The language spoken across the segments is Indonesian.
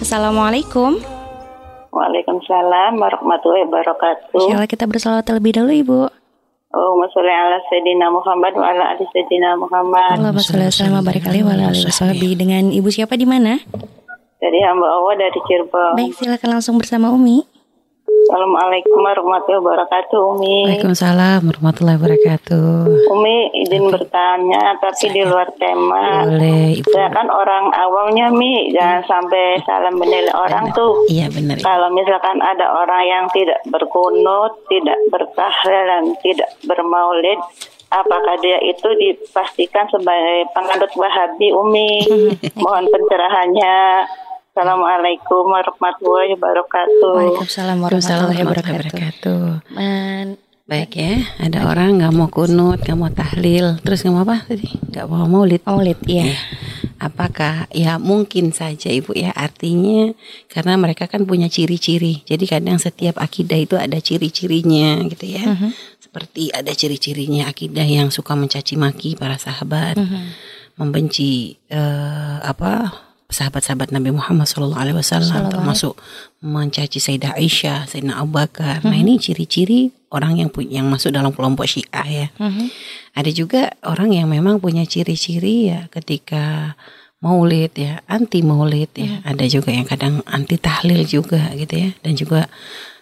Assalamualaikum. Waalaikumsalam warahmatullahi wabarakatuh. Insya Allah kita bersalawat terlebih dahulu Ibu. Allahumma sholli ala Sayyidina Muhammad wa ala ali Sayyidina Muhammad. Allahumma sholli wa wa barik alaihi wa ala alihi. Dengan Ibu siapa di mana? Dari hamba Allah dari Cirebon. Baik, silakan langsung bersama Umi. Assalamualaikum warahmatullahi wabarakatuh Umi. Waalaikumsalam warahmatullahi wabarakatuh. Umi izin bertanya tapi di luar tema. Boleh, Ibu. Saya kan orang awamnya Mi, jangan sampai salah menilai orang tuh. Iya benar. Kalau misalkan ada orang yang tidak berkunut, tidak bertahlil dan tidak bermaulid, apakah dia itu dipastikan sebagai penganut Wahabi Umi? Mohon pencerahannya. Assalamualaikum warahmatullahi wabarakatuh. Waalaikumsalam warahmatullahi wabarakatuh. wabarakatuh. Baik ya, ada orang nggak mau kunut, nggak mau tahlil, terus nggak mau apa tadi? Nggak mau maulid. Maulid, iya. Apakah ya mungkin saja ibu ya artinya karena mereka kan punya ciri-ciri. Jadi kadang setiap akidah itu ada ciri-cirinya gitu ya. Seperti ada ciri-cirinya akidah yang suka mencaci maki para sahabat, membenci eh, apa sahabat-sahabat Nabi Muhammad SAW termasuk mencaci Sayyidah Aisyah, Sayyidina Abu Bakar. Nah ini ciri-ciri orang yang punya yang masuk dalam kelompok Syiah ya. Ada juga orang yang memang punya ciri-ciri ya ketika maulid ya, anti maulid ya. Ada juga yang kadang anti tahlil juga gitu ya. Dan juga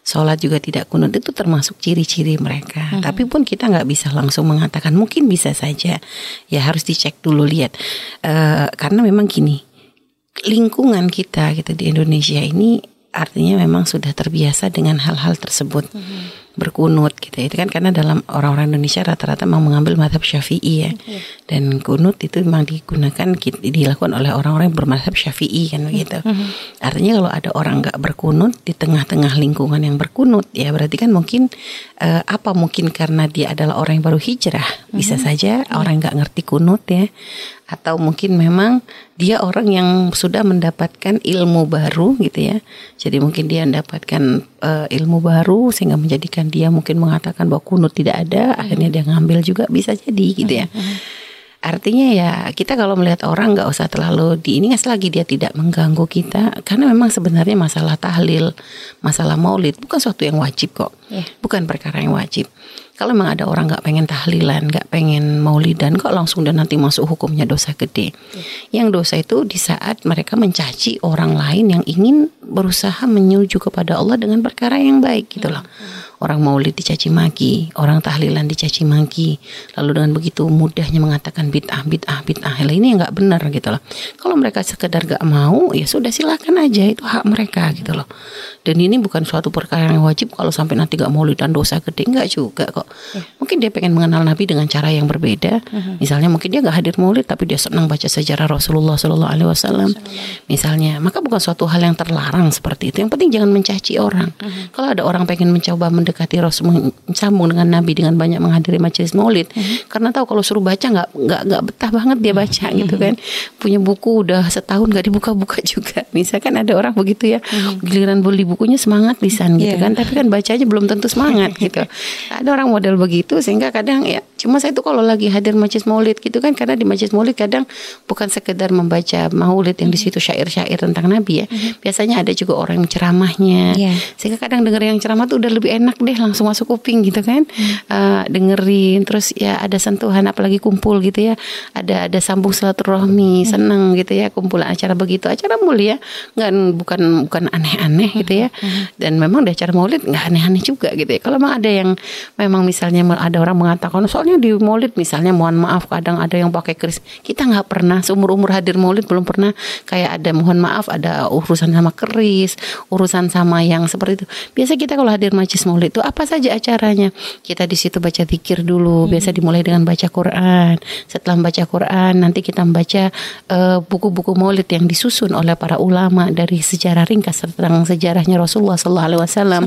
sholat juga tidak kunut itu termasuk ciri-ciri mereka. Tapi pun kita nggak bisa langsung mengatakan mungkin bisa saja. Ya harus dicek dulu lihat. Eh, karena memang gini, lingkungan kita gitu di Indonesia ini artinya memang sudah terbiasa dengan hal-hal tersebut. Berkunut gitu. Itu kan karena dalam orang-orang Indonesia rata-rata memang mengambil madhab syafi'i ya. Dan kunut itu memang digunakan dilakukan oleh orang-orang yang bermadhab syafi'i kan begitu. Artinya kalau ada orang nggak berkunut di tengah-tengah lingkungan yang berkunut ya berarti kan mungkin eh, apa mungkin karena dia adalah orang yang baru hijrah? Bisa saja orang nggak ngerti kunut ya atau mungkin memang dia orang yang sudah mendapatkan ilmu baru gitu ya. Jadi mungkin dia mendapatkan eh, ilmu baru sehingga menjadikan dia mungkin mengatakan bahwa kunut tidak ada, akhirnya dia ngambil juga bisa jadi gitu ya. Artinya ya kita kalau melihat orang nggak usah terlalu di ini lagi dia tidak mengganggu kita karena memang sebenarnya masalah tahlil, masalah maulid bukan suatu yang wajib kok, Iya. bukan perkara yang wajib. Kalau memang ada orang nggak pengen tahlilan, nggak pengen maulidan, kok langsung dan nanti masuk hukumnya dosa gede. Yang dosa itu di saat mereka mencaci orang lain yang ingin berusaha menyuju kepada Allah dengan perkara yang baik gitu loh. Orang maulid dicaci maki, orang tahlilan dicaci maki, lalu dengan begitu mudahnya mengatakan bid'ah, bid'ah, bid'ah. Lah ini yang nggak benar gitu loh. Kalau mereka sekedar nggak mau, ya sudah silakan aja itu hak mereka gitu loh. Dan ini bukan suatu perkara yang wajib kalau sampai nanti nggak maulid dan dosa gede nggak juga kok. Mungkin dia pengen mengenal Nabi dengan cara yang berbeda. Misalnya mungkin dia nggak hadir maulid tapi dia senang baca sejarah Rasulullah Shallallahu Alaihi Wasallam. Misalnya, maka bukan suatu hal yang terlarang seperti itu. Yang penting jangan mencaci orang. Kalau ada orang pengen mencoba mendekati Rasul, sambung dengan Nabi dengan banyak menghadiri majelis maulid, karena tahu kalau suruh baca nggak nggak nggak betah banget dia baca gitu kan. Punya buku udah setahun nggak dibuka-buka juga. Misalkan ada orang begitu ya, giliran beli bukunya semangat lisan gitu Iya. kan, tapi kan baca aja belum tentu semangat gitu. Ada orang model begitu sehingga kadang ya cuma saya itu kalau lagi hadir majelis maulid gitu kan karena di majelis maulid kadang bukan sekedar membaca maulid yang di situ syair-syair tentang Nabi ya. Biasanya ada juga orang yang ceramahnya. Iya. Sehingga kadang denger yang ceramah tuh udah lebih enak deh langsung masuk kuping gitu kan. Eh, dengerin terus ya ada sentuhan apalagi kumpul gitu ya. Ada ada sambung silaturahmi, seneng gitu ya kumpulan acara begitu. Acara mulia nggak bukan bukan aneh-aneh gitu ya. Dan memang di acara maulid nggak aneh-aneh juga gitu ya. Kalau memang ada yang memang misalnya ada orang mengatakan soalnya di maulid misalnya mohon maaf kadang ada yang pakai keris. Kita nggak pernah seumur umur hadir maulid belum pernah kayak ada mohon maaf ada urusan sama keris, urusan sama yang seperti itu. Biasa kita kalau hadir majlis maulid itu apa saja acaranya? Kita di situ baca zikir dulu. Biasa dimulai dengan baca Quran. Setelah membaca Quran nanti kita membaca eh, buku-buku maulid yang disusun oleh para ulama dari sejarah ringkas tentang sejarahnya Rasulullah Sallallahu Alaihi Wasallam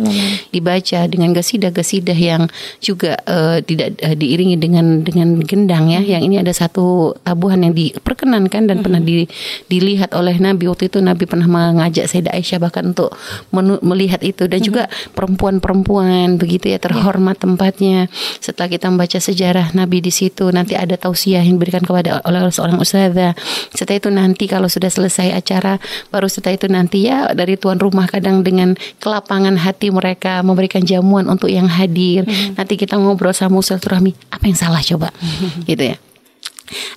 dibaca dengan gasidah-gasidah yang juga eh, tidak eh, diiringi dengan dengan gendang ya. Yang ini ada satu tabuhan yang diperkenankan dan pernah di, dilihat oleh Nabi waktu itu Nabi pernah mengajak Sayyidah Aisyah bahkan untuk menu- melihat itu dan juga perempuan-perempuan begitu ya terhormat tempatnya. Setelah kita membaca sejarah Nabi di situ nanti ada tausiah yang diberikan kepada oleh seorang ustazah. Setelah itu nanti kalau sudah selesai acara baru setelah itu nanti ya dari tuan rumah kadang dengan kelapangan hati mereka memberikan jamuan untuk yang hadir. Nanti kita ngobrol sama silaturahmi, apa yang salah coba? gitu ya.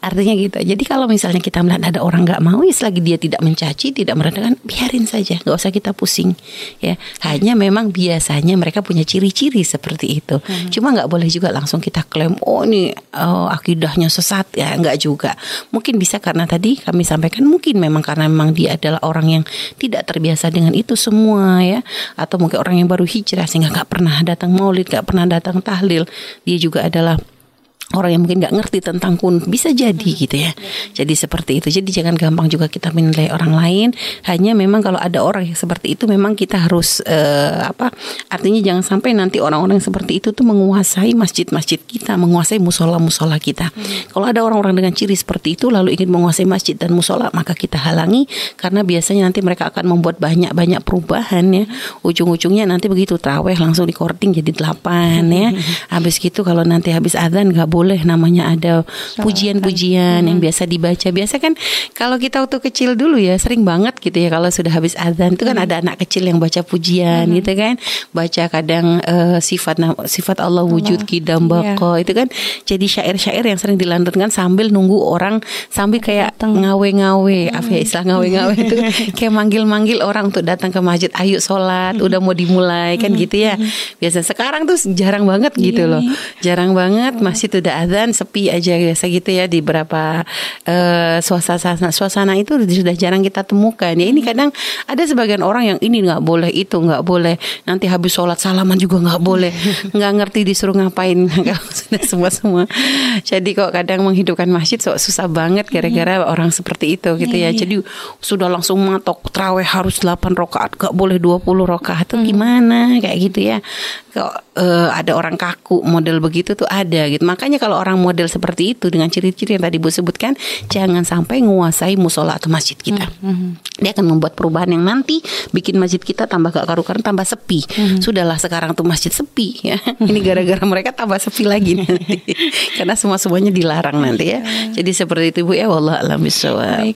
Artinya gitu. Jadi kalau misalnya kita melihat ada orang nggak mau, ya selagi dia tidak mencaci, tidak merendahkan, biarin saja, nggak usah kita pusing. Ya, hanya memang biasanya mereka punya ciri-ciri seperti itu. Cuma nggak boleh juga langsung kita klaim, oh ini oh, akidahnya sesat ya, nggak juga. Mungkin bisa karena tadi kami sampaikan, mungkin memang karena memang dia adalah orang yang tidak terbiasa dengan itu semua ya, atau mungkin orang yang baru hijrah sehingga nggak pernah datang maulid, nggak pernah datang tahlil. Dia juga adalah orang yang mungkin nggak ngerti tentang kun bisa jadi gitu ya. Jadi seperti itu. Jadi jangan gampang juga kita menilai orang lain. Hanya memang kalau ada orang yang seperti itu memang kita harus eh, apa artinya jangan sampai nanti orang-orang yang seperti itu tuh menguasai masjid-masjid kita menguasai musola-musola kita. Kalau ada orang-orang dengan ciri seperti itu lalu ingin menguasai masjid dan musola maka kita halangi. Karena biasanya nanti mereka akan membuat banyak-banyak perubahan ya. Ujung-ujungnya nanti begitu traweh langsung di jadi delapan ya. Habis gitu kalau nanti habis adzan nggak boleh namanya ada pujian-pujian yang biasa dibaca. Biasa kan kalau kita waktu kecil dulu ya sering banget gitu ya kalau sudah habis adzan itu kan ada anak kecil yang baca pujian gitu kan. Baca kadang eh, sifat sifat Allah wujud kidam bako itu kan jadi syair-syair yang sering dilantunkan sambil nunggu orang sambil kayak ngawe-ngawe apa ya istilah ngawe-ngawe itu kayak manggil-manggil orang untuk datang ke masjid ayo sholat udah mau dimulai kan gitu ya. Biasa sekarang tuh jarang banget gitu loh. Jarang banget masjid udah azan sepi aja biasa gitu ya di beberapa eh, suasana suasana itu sudah jarang kita temukan. Ya ini kadang ada sebagian orang yang ini nggak boleh itu nggak boleh nanti habis sholat salaman juga nggak boleh nggak ngerti disuruh ngapain. Sudah semua semua jadi kok kadang menghidupkan masjid so, susah banget gara-gara orang seperti itu gitu ya. Jadi sudah langsung matok traweh harus 8 rakaat gak boleh 20 rakaat tuh gimana? Kayak gitu ya kok eh, ada orang kaku model begitu tuh ada gitu. Makanya kalau orang model seperti itu dengan ciri-ciri yang tadi Bu sebutkan jangan sampai menguasai musola atau masjid kita. Dia akan membuat perubahan yang nanti bikin masjid kita tambah gak karu-karuan tambah sepi. Sudahlah sekarang tuh masjid sepi ya. Ini gara-gara mereka tambah sepi lagi nanti. Karena semua semuanya dilarang nanti ya. Jadi seperti itu Bu ya. Wallah alam bisawab.